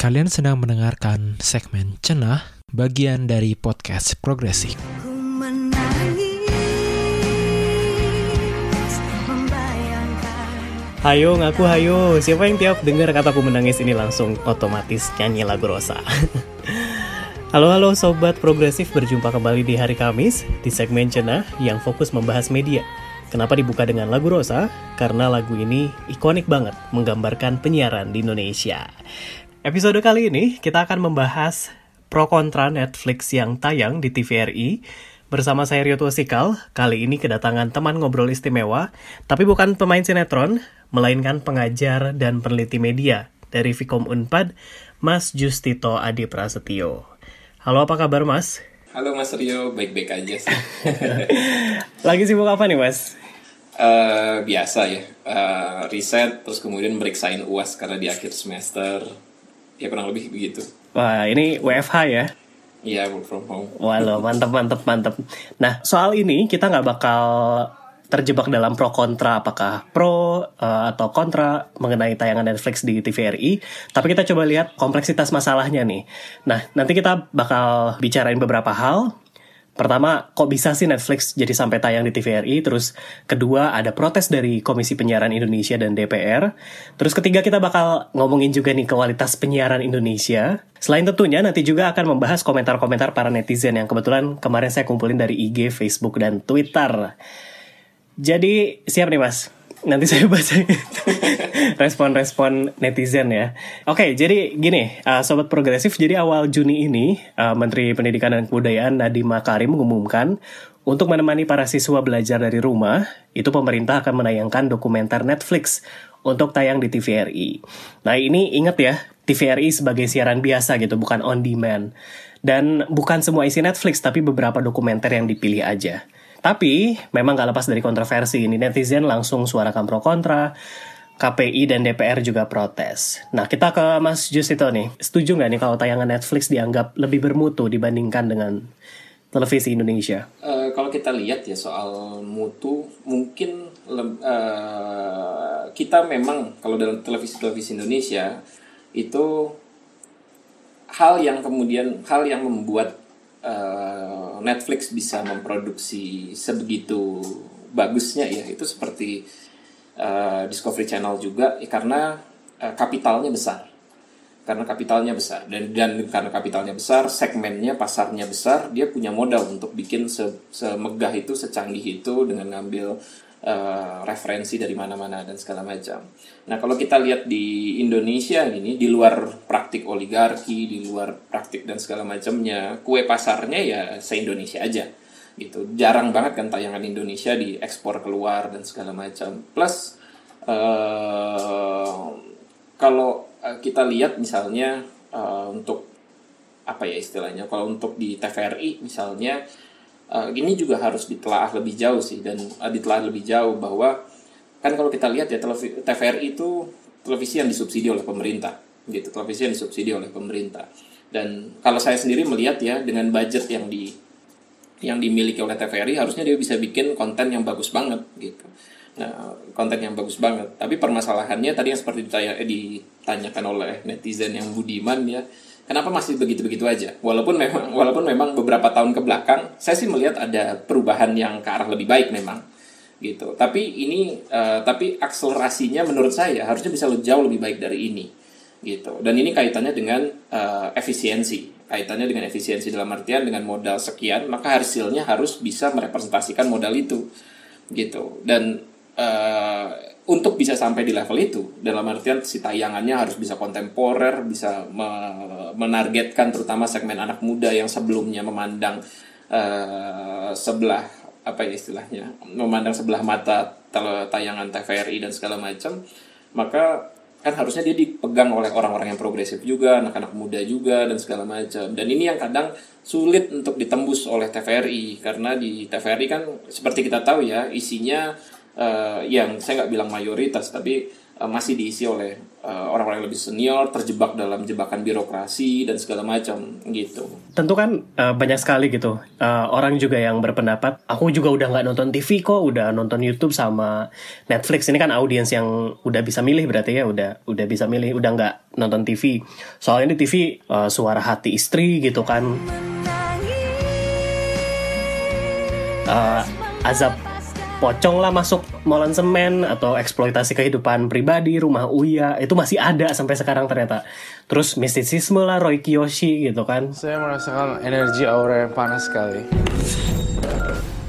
Kalian sedang mendengarkan segmen Cenah, bagian dari podcast Progresif. Hayo ngaku hayo, siapa yang tiap dengar kataku menangis ini langsung otomatis nyanyi lagu Rosa. halo halo sobat progresif, berjumpa kembali di hari Kamis di segmen Cenah yang fokus membahas media. Kenapa dibuka dengan lagu Rosa? Karena lagu ini ikonik banget menggambarkan penyiaran di Indonesia. Episode kali ini kita akan membahas pro kontra Netflix yang tayang di TVRI Bersama saya Rio Tuasikal, kali ini kedatangan teman ngobrol istimewa, tapi bukan pemain sinetron, melainkan pengajar dan peneliti media dari Vkom Unpad, Mas Justito Adi Prasetyo. Halo, apa kabar Mas? Halo Mas Rio, baik-baik aja sih. Lagi sibuk apa nih Mas? Eh, biasa ya, Eh, riset terus kemudian meriksain uas karena di akhir semester. Ya kurang lebih begitu. Wah, ini WFH ya? Iya work from home. Walau mantep mantep mantep. Nah soal ini kita nggak bakal terjebak dalam pro kontra apakah pro eh, atau kontra mengenai tayangan Netflix di TVRI. Tapi kita coba lihat kompleksitas masalahnya nih. Nah nanti kita bakal bicarain beberapa hal. Pertama, kok bisa sih Netflix jadi sampai tayang di TVRI? Terus kedua, ada protes dari Komisi Penyiaran Indonesia dan DPR. Terus ketiga, kita bakal ngomongin juga nih kualitas penyiaran Indonesia. Selain tentunya, nanti juga akan membahas komentar-komentar para netizen yang kebetulan kemarin saya kumpulin dari IG, Facebook, dan Twitter. Jadi, siap nih mas? Nanti saya baca respon-respon netizen ya. Oke, jadi gini, uh, Sobat Progresif, jadi awal Juni ini, uh, Menteri Pendidikan dan Kebudayaan Nadiem Makarim mengumumkan untuk menemani para siswa belajar dari rumah, itu pemerintah akan menayangkan dokumenter Netflix untuk tayang di TVRI. Nah ini ingat ya, TVRI sebagai siaran biasa gitu, bukan on demand. Dan bukan semua isi Netflix, tapi beberapa dokumenter yang dipilih aja. Tapi memang gak lepas dari kontroversi ini, netizen langsung suarakan pro kontra, KPI dan DPR juga protes. Nah kita ke Mas Justito nih, setuju nggak nih kalau tayangan Netflix dianggap lebih bermutu dibandingkan dengan televisi Indonesia? Eh, kalau kita lihat ya soal mutu, mungkin eh, kita memang kalau dalam televisi-televisi Indonesia itu hal yang kemudian hal yang membuat eh, Netflix bisa memproduksi sebegitu bagusnya ya. Itu seperti eh, Discovery Channel juga ya, karena eh, kapitalnya besar. Karena kapitalnya besar. Dan dan karena kapitalnya besar segmennya pasarnya besar dia punya modal untuk bikin se, semegah itu secanggih itu dengan ngambil eh, referensi dari mana-mana dan segala macam. Nah kalau kita lihat di Indonesia ini di luar praktik oligarki, di luar praktik dan segala macamnya, kue pasarnya ya se Indonesia aja gitu. Jarang banget kan tayangan Indonesia diekspor keluar dan segala macam. Plus eh, kalau eh, kita lihat misalnya eh, untuk apa ya istilahnya kalau untuk di TVRI misalnya eh, ini juga harus ditelaah lebih jauh sih dan eh, ditelaah lebih jauh bahwa kan kalau kita lihat ya TVRI itu televisi yang disubsidi oleh pemerintah gitu televisi yang disubsidi oleh pemerintah dan kalau saya sendiri melihat ya dengan budget yang di yang dimiliki oleh TVRI harusnya dia bisa bikin konten yang bagus banget gitu. Nah, konten yang bagus banget. Tapi permasalahannya tadi yang seperti ditanya, eh, ditanyakan oleh netizen yang budiman ya, kenapa masih begitu-begitu aja? Walaupun memang walaupun memang beberapa tahun ke belakang saya sih melihat ada perubahan yang ke arah lebih baik memang gitu. Tapi ini eh, tapi akselerasinya menurut saya harusnya bisa jauh lebih baik dari ini gitu. Dan ini kaitannya dengan eh, efisiensi. Kaitannya dengan efisiensi dalam artian dengan modal sekian, maka hasilnya harus bisa merepresentasikan modal itu gitu. Dan eh, untuk bisa sampai di level itu, dalam artian si tayangannya harus bisa kontemporer, bisa me- menargetkan terutama segmen anak muda yang sebelumnya memandang eh, sebelah apa ya istilahnya, memandang sebelah mata tayangan TVRI dan segala macam, maka kan harusnya dia dipegang oleh orang-orang yang progresif juga, anak-anak muda juga dan segala macam. Dan ini yang kadang sulit untuk ditembus oleh TVRI karena di TVRI kan seperti kita tahu ya isinya eh, yang saya nggak bilang mayoritas tapi eh, masih diisi oleh eh, orang-orang yang lebih senior, terjebak dalam jebakan birokrasi dan segala macam gitu. Tentu kan eh, banyak sekali gitu eh, orang juga yang berpendapat aku juga udah nggak nonton TV kok, udah nonton YouTube sama Netflix. Ini kan audiens yang udah bisa milih berarti ya, udah udah bisa milih, udah nggak nonton TV. Soalnya di TV eh, suara hati istri gitu kan, eh, azab pocong lah masuk molen semen atau eksploitasi kehidupan pribadi rumah Uya. Itu masih ada sampai sekarang ternyata. Terus mistisisme lah Roy Kiyoshi gitu kan. Saya merasakan energi aura yang panas sekali.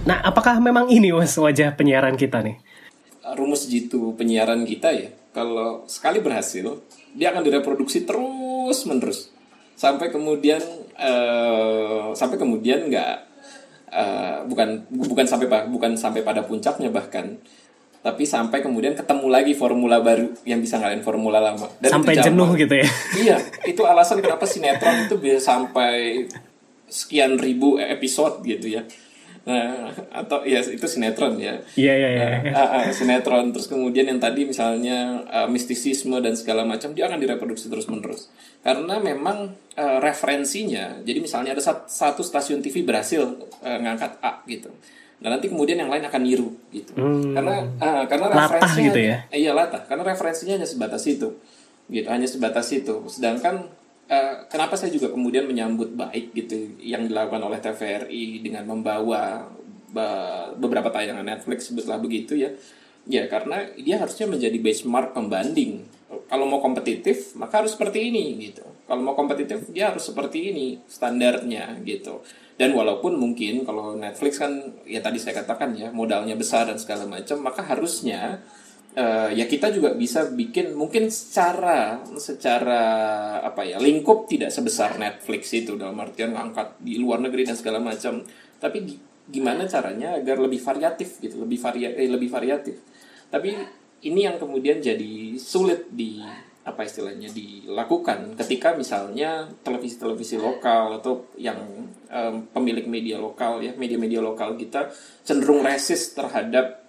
nah apakah memang ini was wajah penyiaran kita nih? Rumus jitu penyiaran kita ya kalau sekali berhasil dia akan direproduksi terus menerus sampai kemudian eh, sampai kemudian nggak eh, bukan bukan sampai pa- bukan sampai pada puncaknya bahkan tapi sampai kemudian ketemu lagi formula baru yang bisa ngalahin formula lama. Dan sampai jenuh gitu ya? Iya itu alasan kenapa sinetron itu bisa sampai sekian ribu episode gitu ya nah atau ya itu sinetron ya. Iya iya iya. Ah, ah, sinetron. Terus kemudian yang tadi misalnya ah, mistisisme dan segala macam dia akan direproduksi terus menerus karena memang ah, referensinya jadi misalnya ada sat- satu stasiun TV berhasil ah, ngangkat A gitu. Nah nanti kemudian yang lain akan niru gitu. Karena ah, karena Hmm. Latah referensinya gitu ya? iya latah. Karena referensinya hanya sebatas itu gitu hanya sebatas itu. Sedangkan eh, kenapa saya juga kemudian menyambut baik gitu yang dilakukan oleh TVRI dengan membawa ba- beberapa tayangan Netflix sebutlah begitu ya? Ya karena dia harusnya menjadi benchmark pembanding. Kalau mau kompetitif maka harus seperti ini gitu. Kalau mau kompetitif dia harus seperti ini standarnya gitu. Dan walaupun mungkin kalau Netflix kan ya tadi saya katakan ya modalnya besar dan segala macam maka harusnya eh, ya kita juga bisa bikin mungkin secara secara apa ya lingkup tidak sebesar Netflix itu dalam artian ngangkat di luar negeri dan segala macam tapi gi- gimana caranya agar lebih variatif gitu lebih varia eh, lebih variatif tapi ini yang kemudian jadi sulit di apa istilahnya dilakukan ketika misalnya televisi-televisi lokal atau yang em, pemilik media lokal ya media-media lokal kita cenderung resist terhadap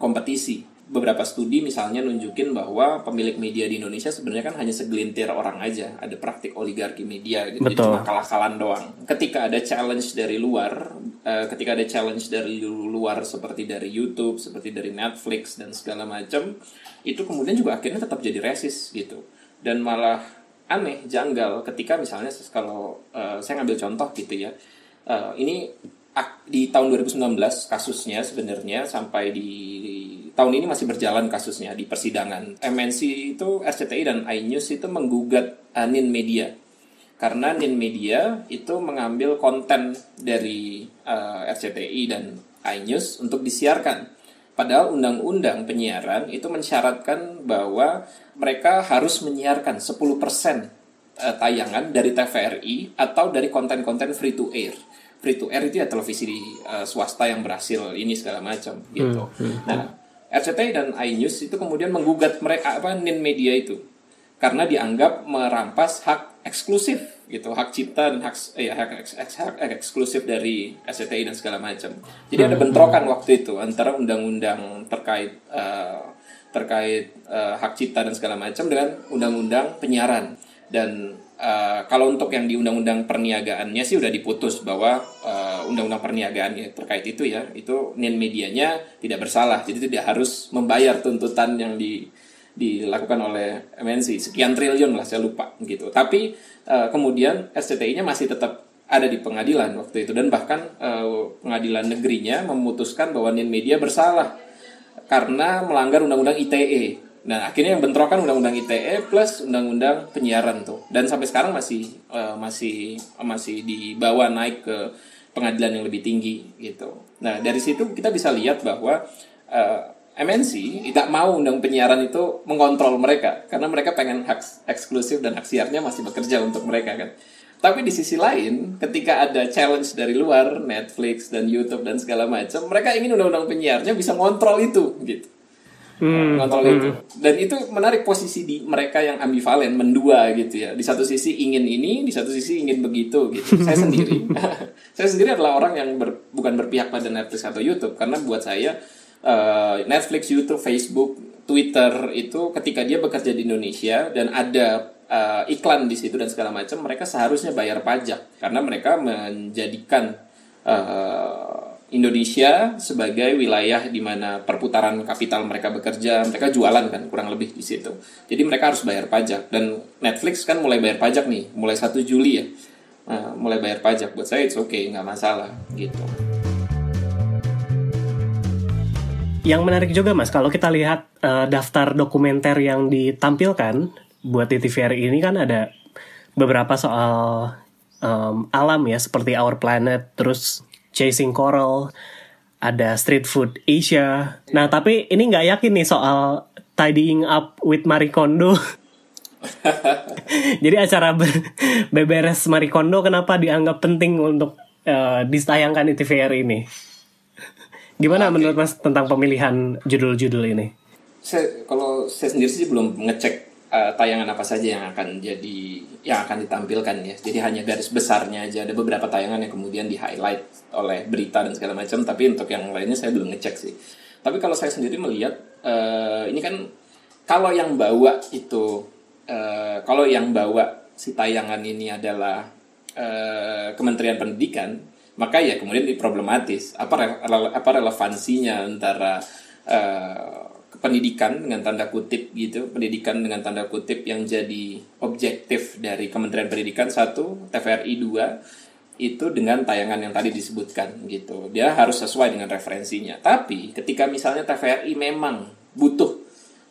kompetisi. Beberapa studi misalnya nunjukin bahwa pemilik media di Indonesia sebenarnya kan hanya segelintir orang aja. Ada praktik oligarki media gitu. Jadi Betul. cuma kalah-kalan doang. Ketika ada challenge dari luar, eh, ketika ada challenge dari lu- luar seperti dari YouTube, seperti dari Netflix dan segala macam, itu kemudian juga akhirnya tetap jadi resist gitu. Dan malah aneh, janggal ketika misalnya kalau eh, saya ngambil contoh gitu ya. Eh, ini di tahun 2019 kasusnya sebenarnya sampai di tahun ini masih berjalan kasusnya di persidangan. MNC itu RCTI dan iNews itu menggugat uh, Nin Media karena Nin Media itu mengambil konten dari uh, RCTI dan iNews untuk disiarkan. Padahal undang-undang penyiaran itu mensyaratkan bahwa mereka harus menyiarkan 10% eh, tayangan dari TVRI atau dari konten-konten free to air. Free to air itu ya televisi eh, swasta yang berhasil ini segala macam gitu. Nah, RCTI dan iNews itu kemudian menggugat mereka apa Nin Media itu. Karena dianggap merampas hak eksklusif gitu hak cipta dan hak eh, hak, eks- eks- hak eksklusif dari SCTI dan segala macam. Jadi ada bentrokan waktu itu antara undang-undang terkait eh, terkait eh, hak cipta dan segala macam dengan undang-undang penyiaran. Dan eh, kalau untuk yang di undang-undang perniagaannya sih udah diputus bahwa eh, undang-undang perniagaan ya terkait itu ya itu nin medianya tidak bersalah. Jadi tidak harus membayar tuntutan yang di dilakukan oleh MNC sekian triliun lah saya lupa gitu. Tapi eh, kemudian SCTI-nya masih tetap ada di pengadilan waktu itu. Dan bahkan eh, pengadilan negerinya memutuskan bahwa Nin Media bersalah karena melanggar undang-undang ITE. Nah, akhirnya yang bentrokan undang-undang ITE plus undang-undang penyiaran tuh. Dan sampai sekarang masih eh, masih masih dibawa naik ke pengadilan yang lebih tinggi gitu. Nah, dari situ kita bisa lihat bahwa eh, MNC tidak mau undang penyiaran itu mengontrol mereka karena mereka pengen hak eksklusif dan hak siarnya masih bekerja untuk mereka kan. Tapi di sisi lain, ketika ada challenge dari luar, Netflix dan YouTube dan segala macam, mereka ingin undang-undang penyiarnya bisa ngontrol itu, gitu. Ngontrol itu. Dan itu menarik posisi di mereka yang ambivalen, mendua gitu ya. Di satu sisi ingin ini, di satu sisi ingin begitu gitu. Saya sendiri, saya sendiri adalah orang yang ber- bukan berpihak pada Netflix atau YouTube karena buat saya eh, Netflix, YouTube, Facebook Twitter itu ketika dia bekerja di Indonesia dan ada uh, iklan di situ dan segala macam, mereka seharusnya bayar pajak karena mereka menjadikan uh, Indonesia sebagai wilayah di mana perputaran kapital mereka bekerja, mereka jualan kan kurang lebih di situ. Jadi mereka harus bayar pajak dan Netflix kan mulai bayar pajak nih, mulai 1 Juli ya. Nah, mulai bayar pajak buat saya it's okay, nggak masalah gitu. Yang menarik juga mas, kalau kita lihat eh, daftar dokumenter yang ditampilkan buat di TVRI ini kan ada beberapa soal em, alam ya, seperti Our Planet, terus Chasing Coral, ada Street Food Asia. Nah tapi ini nggak yakin nih soal Tidying Up with Marie Kondo. Jadi acara ber- beberes Marie Kondo kenapa dianggap penting untuk eh, ditayangkan di TVRI ini? Gimana Oke. menurut Mas tentang pemilihan judul-judul ini? Saya kalau saya sendiri sih belum ngecek uh, tayangan apa saja yang akan jadi yang akan ditampilkan ya. Jadi hanya garis besarnya aja ada beberapa tayangan yang kemudian di highlight oleh berita dan segala macam. Tapi untuk yang lainnya saya belum ngecek sih. Tapi kalau saya sendiri melihat uh, ini kan kalau yang bawa itu uh, kalau yang bawa si tayangan ini adalah uh, Kementerian Pendidikan maka ya kemudian ini problematis apa re- apa relevansinya antara pendidikan dengan tanda kutip gitu pendidikan dengan tanda kutip yang jadi objektif dari Kementerian Pendidikan satu TVRI dua itu dengan tayangan yang tadi disebutkan gitu. Dia harus sesuai dengan referensinya. Tapi ketika misalnya TVRI memang butuh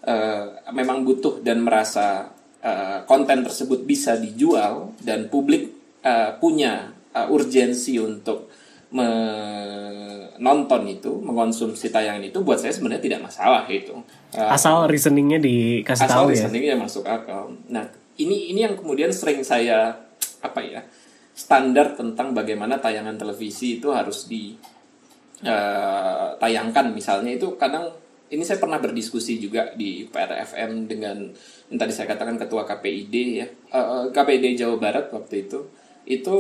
eh, memang butuh dan merasa eh, konten tersebut bisa dijual dan publik eh, punya eh, urgensi untuk menonton itu, mengonsumsi tayangan itu, buat saya sebenarnya tidak masalah itu. Eh, Asal reasoningnya dikasih asal tahu ya. listeningnya masuk akal. Nah, ini ini yang kemudian sering saya apa ya standar tentang bagaimana tayangan televisi itu harus di eh, tayangkan misalnya itu kadang ini saya pernah berdiskusi juga di PRFM dengan yang tadi saya katakan ketua KPID ya Eh, KPID Jawa Barat waktu itu itu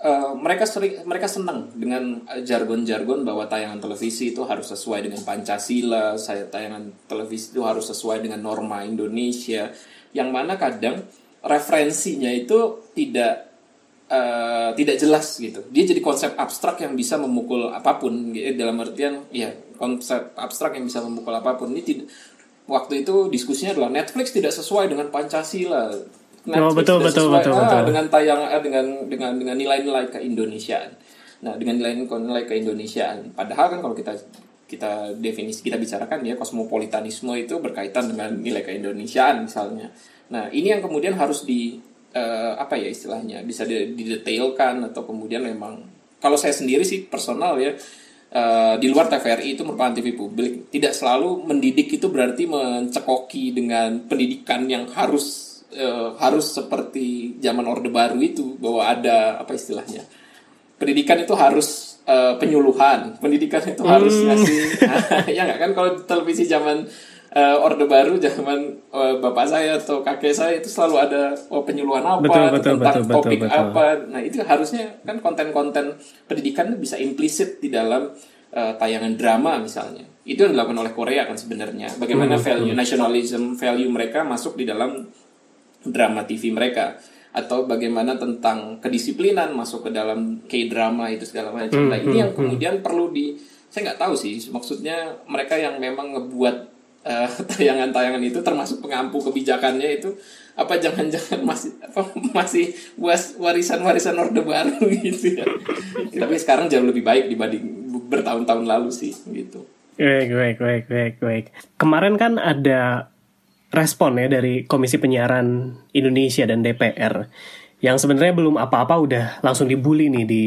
eh, mereka sering mereka senang dengan eh, jargon-jargon bahwa tayangan televisi itu harus sesuai dengan Pancasila saya tayangan televisi itu harus sesuai dengan norma Indonesia yang mana kadang referensinya itu tidak eh, tidak jelas gitu. Dia jadi konsep abstrak yang bisa memukul apa pun gitu. dalam artian ya konsep abstrak yang bisa memukul apa pun ini tidak waktu itu diskusinya adalah Netflix tidak sesuai dengan Pancasila. Oh, betul, betul, sesuai, betul, ah, betul. dengan tayang eh, dengan dengan dengan nilai-nilai keindonesiaan. Nah, dengan nilai-nilai keindonesiaan. Padahal kan kalau kita kita definisi kita bicarakan ya kosmopolitanisme itu berkaitan dengan nilai keindonesiaan misalnya. Nah, ini yang kemudian harus di eh, apa ya istilahnya bisa di- didetailkan atau kemudian memang kalau saya sendiri sih personal ya eh, di luar TVRI itu merupakan TV publik tidak selalu mendidik itu berarti mencekoki dengan pendidikan yang harus eh, harus seperti zaman Orde Baru itu bahwa ada apa istilahnya pendidikan itu harus eh, penyuluhan. Pendidikan itu harus ngasih ya nggak kan? Kalau televisi zaman eh, orde baru zaman eh, bapak saya atau kakek saya itu selalu ada oh, penyuluhan apa Betul, betul, tentang betul, betul, topik betul. apa. Nah itu harusnya kan konten-konten pendidikan bisa implisit di dalam eh, tayangan drama misalnya. Itu yang dilakukan oleh Korea kan sebenarnya. Bagaimana Hmm, value nationalism value mereka masuk di dalam drama TV mereka atau bagaimana tentang kedisiplinan masuk ke dalam K-drama itu segala macam. Nah, ini yang kemudian perlu di saya nggak tahu sih maksudnya mereka yang memang ngebuat eh, tayangan-tayangan itu termasuk pengampu kebijakannya itu apa jangan-jangan masih apa masih was warisan-warisan orde baru gitu ya. Tapi sekarang jauh lebih baik dibanding bertahun-tahun lalu sih gitu. Baik, baik, baik, baik, baik. Kemarin kan ada respon ya dari Komisi Penyiaran Indonesia dan DPR yang sebenarnya belum apa-apa udah langsung dibully nih di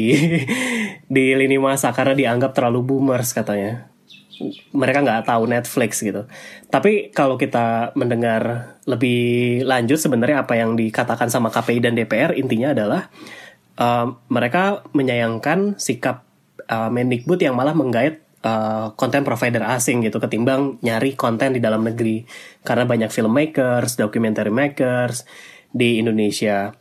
di lini masa karena dianggap terlalu boomers katanya. Mereka nggak tahu Netflix gitu. Tapi kalau kita mendengar lebih lanjut sebenarnya apa yang dikatakan sama KPI dan DPR intinya adalah uh, mereka menyayangkan sikap uh, Mendikbud yang malah menggait uh, konten provider asing gitu ketimbang nyari konten di dalam negeri karena banyak filmmakers, documentary makers di Indonesia.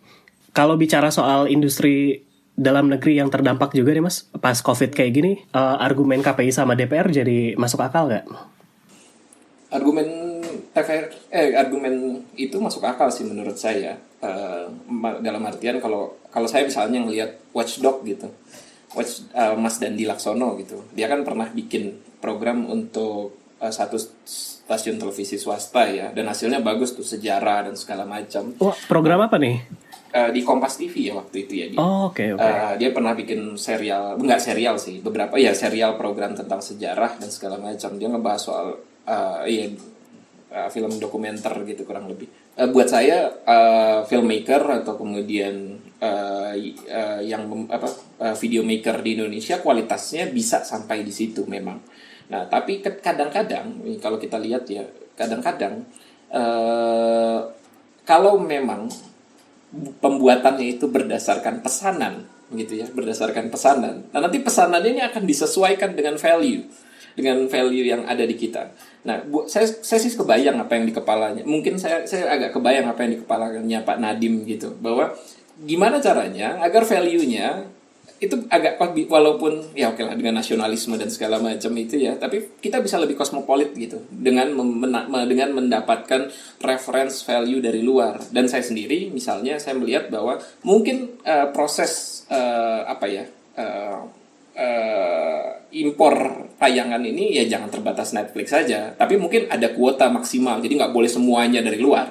Kalau bicara soal industri dalam negeri yang terdampak juga nih mas pas covid kayak gini uh, argumen KPI sama DPR jadi masuk akal nggak? argumen TVRI eh argumen itu masuk akal sih menurut saya Eh, ma- dalam artian kalau kalau saya misalnya ngelihat Watchdog gitu Eh, Mas Dandi Laksono gitu dia kan pernah bikin program untuk eh, satu stasiun televisi swasta ya dan hasilnya bagus tuh sejarah dan segala macam Wah, program apa nih? Eh, di Kompas TV ya waktu itu ya di Oh, oke, oke. Eh, dia pernah bikin serial, enggak serial sih, beberapa ya serial program tentang sejarah dan segala macam. Dia ngebahas soal eh, iya film dokumenter gitu kurang lebih. Eh, buat saya eh, filmmaker atau kemudian eh, yang apa eh, video maker di Indonesia kualitasnya bisa sampai di situ memang. Nah, tapi kadang-kadang kalau kita lihat ya, kadang-kadang eh, kalau memang pembuatannya itu berdasarkan pesanan gitu ya berdasarkan pesanan. Nah nanti pesanannya ini akan disesuaikan dengan value dengan value yang ada di kita. Nah bu, saya saya sih kebayang apa yang di kepalanya. Mungkin saya saya agak kebayang apa yang di kepalanya Pak Nadim gitu bahwa gimana caranya agar value-nya itu agak walaupun ya oke lah dengan nasionalisme dan segala macam itu ya tapi kita bisa lebih kosmopolit gitu dengan dengan mendapatkan reference value dari luar. Dan saya sendiri misalnya saya melihat bahwa mungkin eh, proses eh, apa ya eh, eh, impor tayangan ini ya jangan terbatas Netflix saja tapi mungkin ada kuota maksimal jadi nggak boleh semuanya dari luar.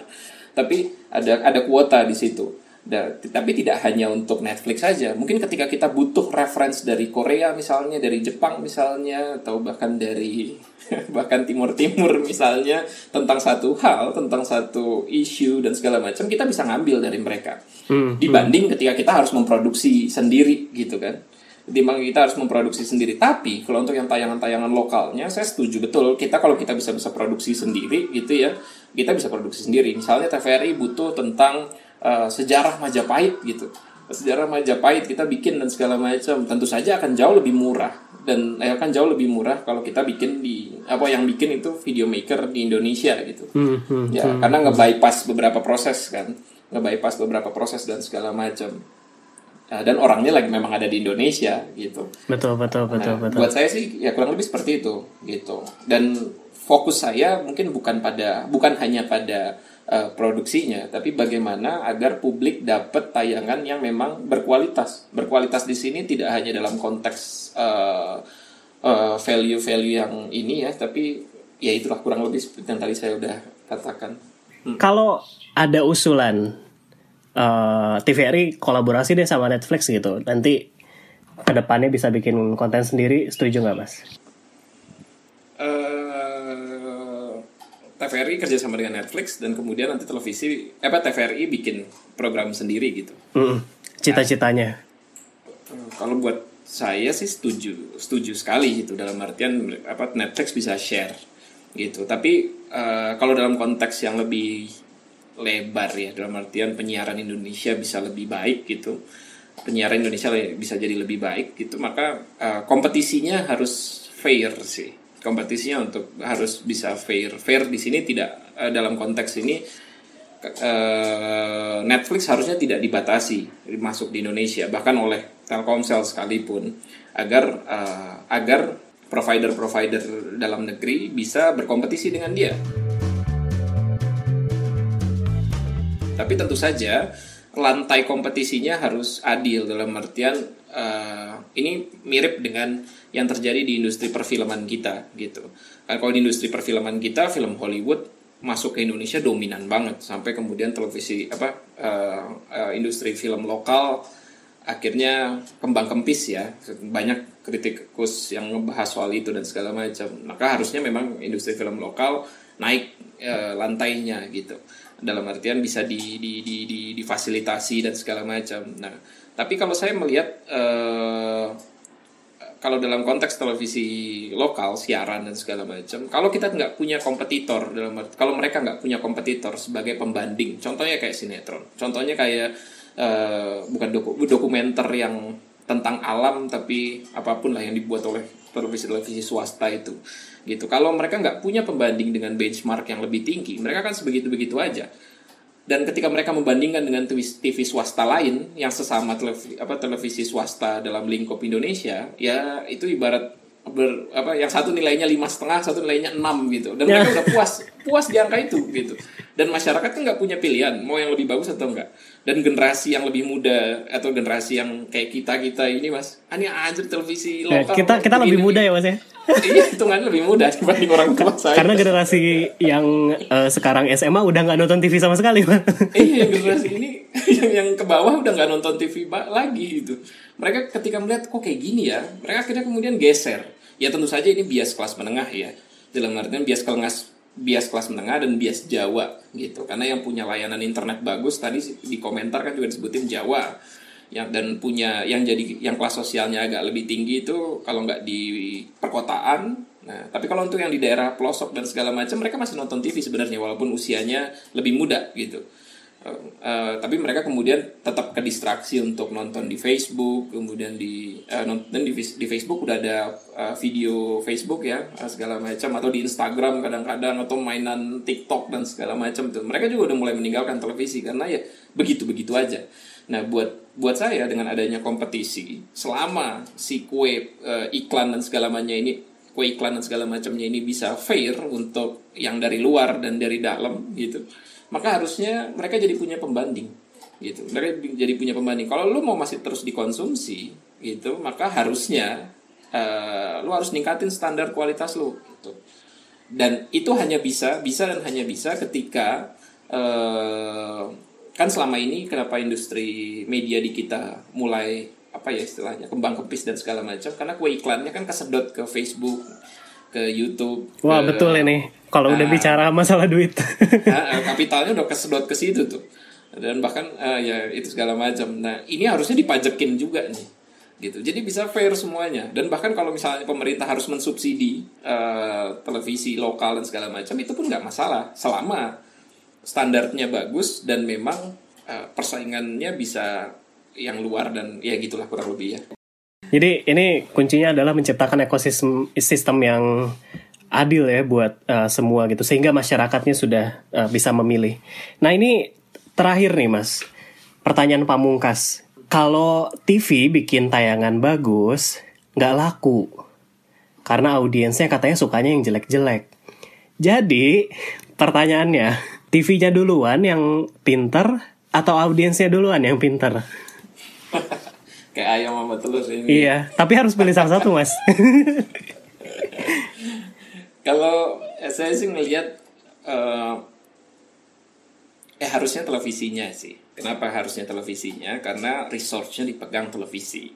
Tapi ada ada kuota di situ Da- tapi tidak hanya untuk Netflix saja. Mungkin ketika kita butuh reference dari Korea misalnya, dari Jepang misalnya, atau bahkan dari bahkan Timur Timur misalnya tentang satu hal, tentang satu isu dan segala macam, kita bisa ngambil dari mereka. Hmm, Dibanding ketika kita harus memproduksi sendiri gitu kan. Dibanding kita harus memproduksi sendiri. Tapi kalau untuk yang tayangan-tayangan lokalnya, saya setuju betul. Kita kalau kita bisa bisa produksi sendiri gitu ya, kita bisa produksi sendiri. Misalnya TVRI butuh tentang eh, sejarah Majapahit gitu. Sejarah Majapahit kita bikin dan segala macam. Tentu saja akan jauh lebih murah dan eh, akan jauh lebih murah kalau kita bikin di apa yang bikin itu video maker di Indonesia gitu. Hmm, hmm. Ya, karena nge-bypass beberapa proses kan. Nge-bypass beberapa proses dan segala macam. Nah, dan orangnya lagi memang ada di Indonesia gitu. Betul, betul, betul, Nah, betul. buat saya sih ya kurang lebih seperti itu gitu. Dan fokus saya mungkin bukan pada bukan hanya pada eh, produksinya, tapi bagaimana agar publik dapat tayangan yang memang berkualitas. Berkualitas di sini tidak hanya dalam konteks eh, eh, value-value yang ini ya, tapi ya itulah kurang lebih seperti yang tadi saya udah katakan. Kalau ada usulan eh TVRI kolaborasi deh sama Netflix gitu, nanti ke depannya bisa bikin konten sendiri, setuju nggak mas? eh TVRI kerjasama dengan Netflix dan kemudian nanti televisi eh, apa TVRI bikin program sendiri gitu. Hmm, Cita-citanya. Eh, Kalau buat saya sih setuju, setuju sekali gitu dalam artian apa Netflix bisa share gitu. Tapi eh, kalau dalam konteks yang lebih lebar ya dalam artian penyiaran Indonesia bisa lebih baik gitu. Penyiaran Indonesia bisa jadi lebih baik gitu, maka eh, kompetisinya harus fair sih. Kompetisinya untuk harus bisa fair. Fair di sini tidak eh, dalam konteks ini eh, Netflix harusnya tidak dibatasi masuk di Indonesia bahkan oleh Telkomsel sekalipun agar eh, agar provider-provider dalam negeri bisa berkompetisi dengan dia. Tapi tentu saja lantai kompetisinya harus adil dalam artian eh, ini mirip dengan yang terjadi di industri perfilman kita gitu. Kan kalau di industri perfilman kita film Hollywood masuk ke Indonesia dominan banget sampai kemudian televisi apa eh, eh, industri film lokal akhirnya kembang kempis ya. Banyak kritikus yang ngebahas soal itu dan segala macam. Maka harusnya memang industri film lokal naik eh, lantainya gitu dalam artian bisa di, di, di, di, difasilitasi dan segala macam. Nah tapi kalau saya melihat eh, kalau dalam konteks televisi lokal siaran dan segala macam kalau kita nggak punya kompetitor dalam kalau mereka nggak punya kompetitor sebagai pembanding contohnya kayak sinetron contohnya kayak eh, bukan doku- dokumenter yang tentang alam tapi apa pun lah yang dibuat oleh televisi-televisi swasta itu gitu. Kalau mereka nggak punya pembanding dengan benchmark yang lebih tinggi mereka kan sebegitu begitu aja. Dan ketika mereka membandingkan dengan TV, TV swasta lain yang sesama televisi, apa televisi swasta dalam lingkup Indonesia ya itu ibarat ber apa yang satu nilainya lima setengah satu nilainya enam gitu. Dan mereka udah puas puas di angka itu gitu. Dan masyarakat kan nggak punya pilihan mau yang lebih bagus atau enggak dan generasi yang lebih muda atau generasi yang kayak kita kita ini mas ini aja televisi Ya, lokal kita kita lebih begini. muda ya mas ya. iya hitungannya lebih muda dibanding orang tua saya Karena generasi yang eh, sekarang SMA udah nggak nonton TV sama sekali, Mas. iya generasi ini yang yang ke bawah udah nggak nonton TV lagi gitu mereka ketika melihat kok kayak gini ya mereka akhirnya kemudian geser ya tentu saja ini bias kelas menengah ya dalam artian bias kelas bias kelas menengah dan bias Jawa gitu. Karena yang punya layanan internet bagus tadi di komentar kan juga disebutin Jawa. Yang dan punya yang jadi yang kelas sosialnya agak lebih tinggi itu kalau nggak di perkotaan. Nah tapi kalau untuk yang di daerah pelosok dan segala macam mereka masih nonton TV sebenarnya walaupun usianya lebih muda gitu Eh, tapi mereka kemudian tetap ke distraksi untuk nonton di Facebook, kemudian di eh, nonton di, di Facebook udah ada eh, video Facebook ya eh, segala macam atau di Instagram kadang-kadang atau mainan TikTok dan segala macam tuh. Mereka juga udah mulai meninggalkan televisi karena ya begitu-begitu aja. Nah, buat buat saya dengan adanya kompetisi selama si kue eh, iklan dan segala macamnya ini kue iklan dan segala macamnya ini bisa fair untuk yang dari luar dan dari dalam gitu maka harusnya mereka jadi punya pembanding gitu mereka jadi punya pembanding kalau lu mau masih terus dikonsumsi gitu maka harusnya eh, lu harus ningkatin standar kualitas lu gitu. dan itu hanya bisa bisa dan hanya bisa ketika eh, kan selama ini kenapa industri media di kita mulai apa ya istilahnya kembang kepis dan segala macam karena kue iklannya kan kesedot ke Facebook ke YouTube Wah, ke- betul ini. Kalau udah Nah. bicara masalah duit. Nah, kapitalnya udah kesedot ke situ tuh dan bahkan eh, ya itu segala macam nah ini harusnya dipajekin juga nih gitu jadi bisa fair semuanya dan bahkan kalau misalnya pemerintah harus mensubsidi eh, televisi lokal dan segala macam itu pun nggak masalah selama standarnya bagus dan memang eh, persaingannya bisa yang luar dan ya gitulah kurang lebih ya Jadi ini kuncinya adalah menciptakan ekosistem sistem yang adil ya buat uh, semua gitu sehingga masyarakatnya sudah uh, bisa memilih. Nah ini terakhir nih mas, pertanyaan pamungkas. Kalau TV bikin tayangan bagus, nggak laku karena audiensnya katanya sukanya yang jelek-jelek. Jadi pertanyaannya, TV-nya duluan yang pinter atau audiensnya duluan yang pinter? kayak ayam sama telur ini Iya, tapi harus pilih salah satu mas. Kalau eh, saya sih ngelihat eh, eh harusnya televisinya sih. Kenapa harusnya televisinya? Karena resource-nya dipegang televisi.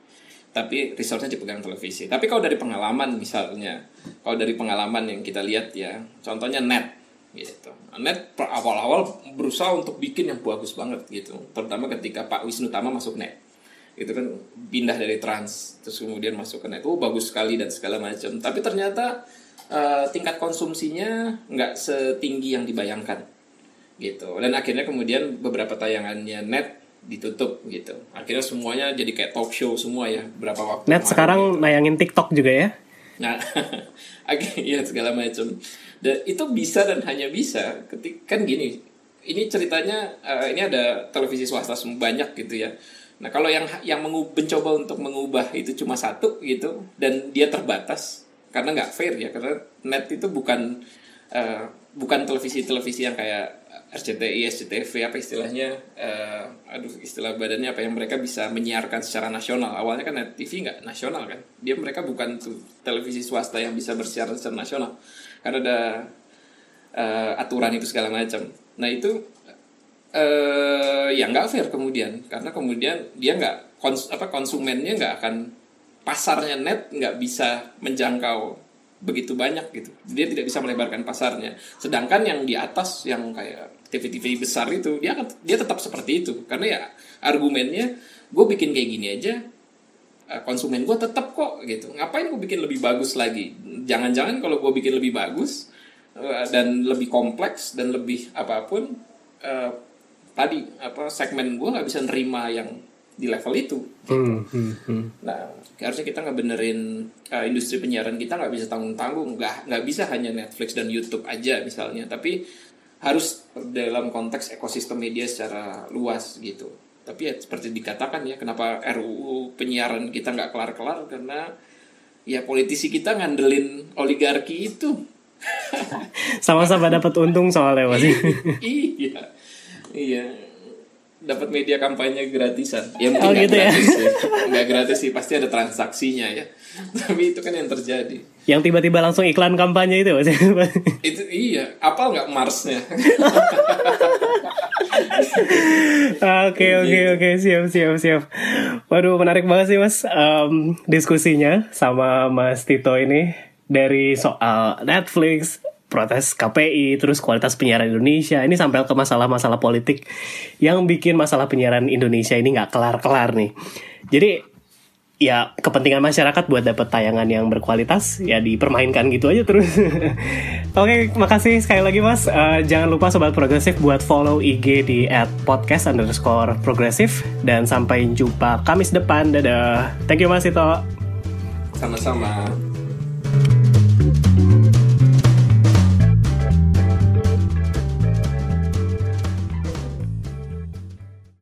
Tapi resource-nya dipegang televisi. Tapi kalau dari pengalaman misalnya, kalau dari pengalaman yang kita lihat ya, contohnya net gitu. Net awal-awal berusaha untuk bikin yang bagus banget gitu. Terutama ketika Pak Wisnu Tama masuk net itu kan pindah dari trans terus kemudian masuk ke net oh bagus sekali dan segala macam tapi ternyata eh, tingkat konsumsinya nggak setinggi yang dibayangkan gitu dan akhirnya kemudian beberapa tayangannya net ditutup gitu akhirnya semuanya jadi kayak talk show semua ya berapa waktu Net kemarin sekarang gitu. nayangin TikTok juga ya. Nah, iya segala macam. Dan itu bisa dan hanya bisa ketika kan gini. Ini ceritanya eh, ini ada televisi swasta banyak gitu ya. Nah, kalau yang yang mencoba untuk mengubah itu cuma satu gitu dan dia terbatas karena nggak fair ya karena net itu bukan eh, bukan televisi-televisi yang kayak RCTI, SCTV apa istilahnya eh, aduh istilah badannya apa yang mereka bisa menyiarkan secara nasional. Awalnya kan net TV nggak nasional kan dia mereka bukan tuh televisi swasta yang bisa bersiar secara nasional karena ada eh, aturan itu segala macam. Nah itu eh ya nggak fair kemudian. Karena kemudian dia nggak kons apa konsumennya nggak akan pasarnya net nggak bisa menjangkau begitu banyak gitu. Dia tidak bisa melebarkan pasarnya. Sedangkan yang di atas yang kayak TV-TV besar itu dia akan dia tetap seperti itu. Karena ya argumennya gue bikin kayak gini aja eh, konsumen gue tetap kok gitu. Ngapain gue bikin lebih bagus lagi? Jangan-jangan kalau gue bikin lebih bagus eh, dan lebih kompleks dan lebih apa pun eh, tadi apa segmen gue nggak bisa nerima yang di level itu Hmm, hmm, hmm. Nah, harusnya kita nggak benerin uh, industri penyiaran kita nggak bisa tanggung tanggung, nggak nggak bisa hanya Netflix dan YouTube aja misalnya, tapi harus dalam konteks ekosistem media secara luas gitu. Tapi ya seperti dikatakan ya, kenapa RUU penyiaran kita nggak kelar-kelar karena ya politisi kita ngandelin oligarki itu. Sama-sama dapat untung soalnya mas. iya. Iya. Dapat media kampanye gratisan. Ya mungkin Oh, gitu ya. gratis sih. Nggak gratis sih, pasti ada transaksinya ya. Tapi itu kan yang terjadi. Yang tiba-tiba langsung iklan kampanye itu. Itu iya, apal nggak Marsnya? Oke oke oke siap siap siap. Waduh menarik banget sih mas Em, diskusinya sama Mas Tito ini dari soal Netflix, protes KPI, terus kualitas penyiaran Indonesia. Ini sampai ke masalah-masalah politik yang bikin masalah penyiaran Indonesia ini nggak kelar-kelar nih. Jadi ya kepentingan masyarakat buat dapat tayangan yang berkualitas ya dipermainkan gitu aja terus. Oke, makasih sekali lagi mas. Eh, jangan lupa sobat progresif buat follow IG di @podcast underscore progresif dan sampai jumpa Kamis depan. Dadah. Thank you mas Ito. Sama-sama.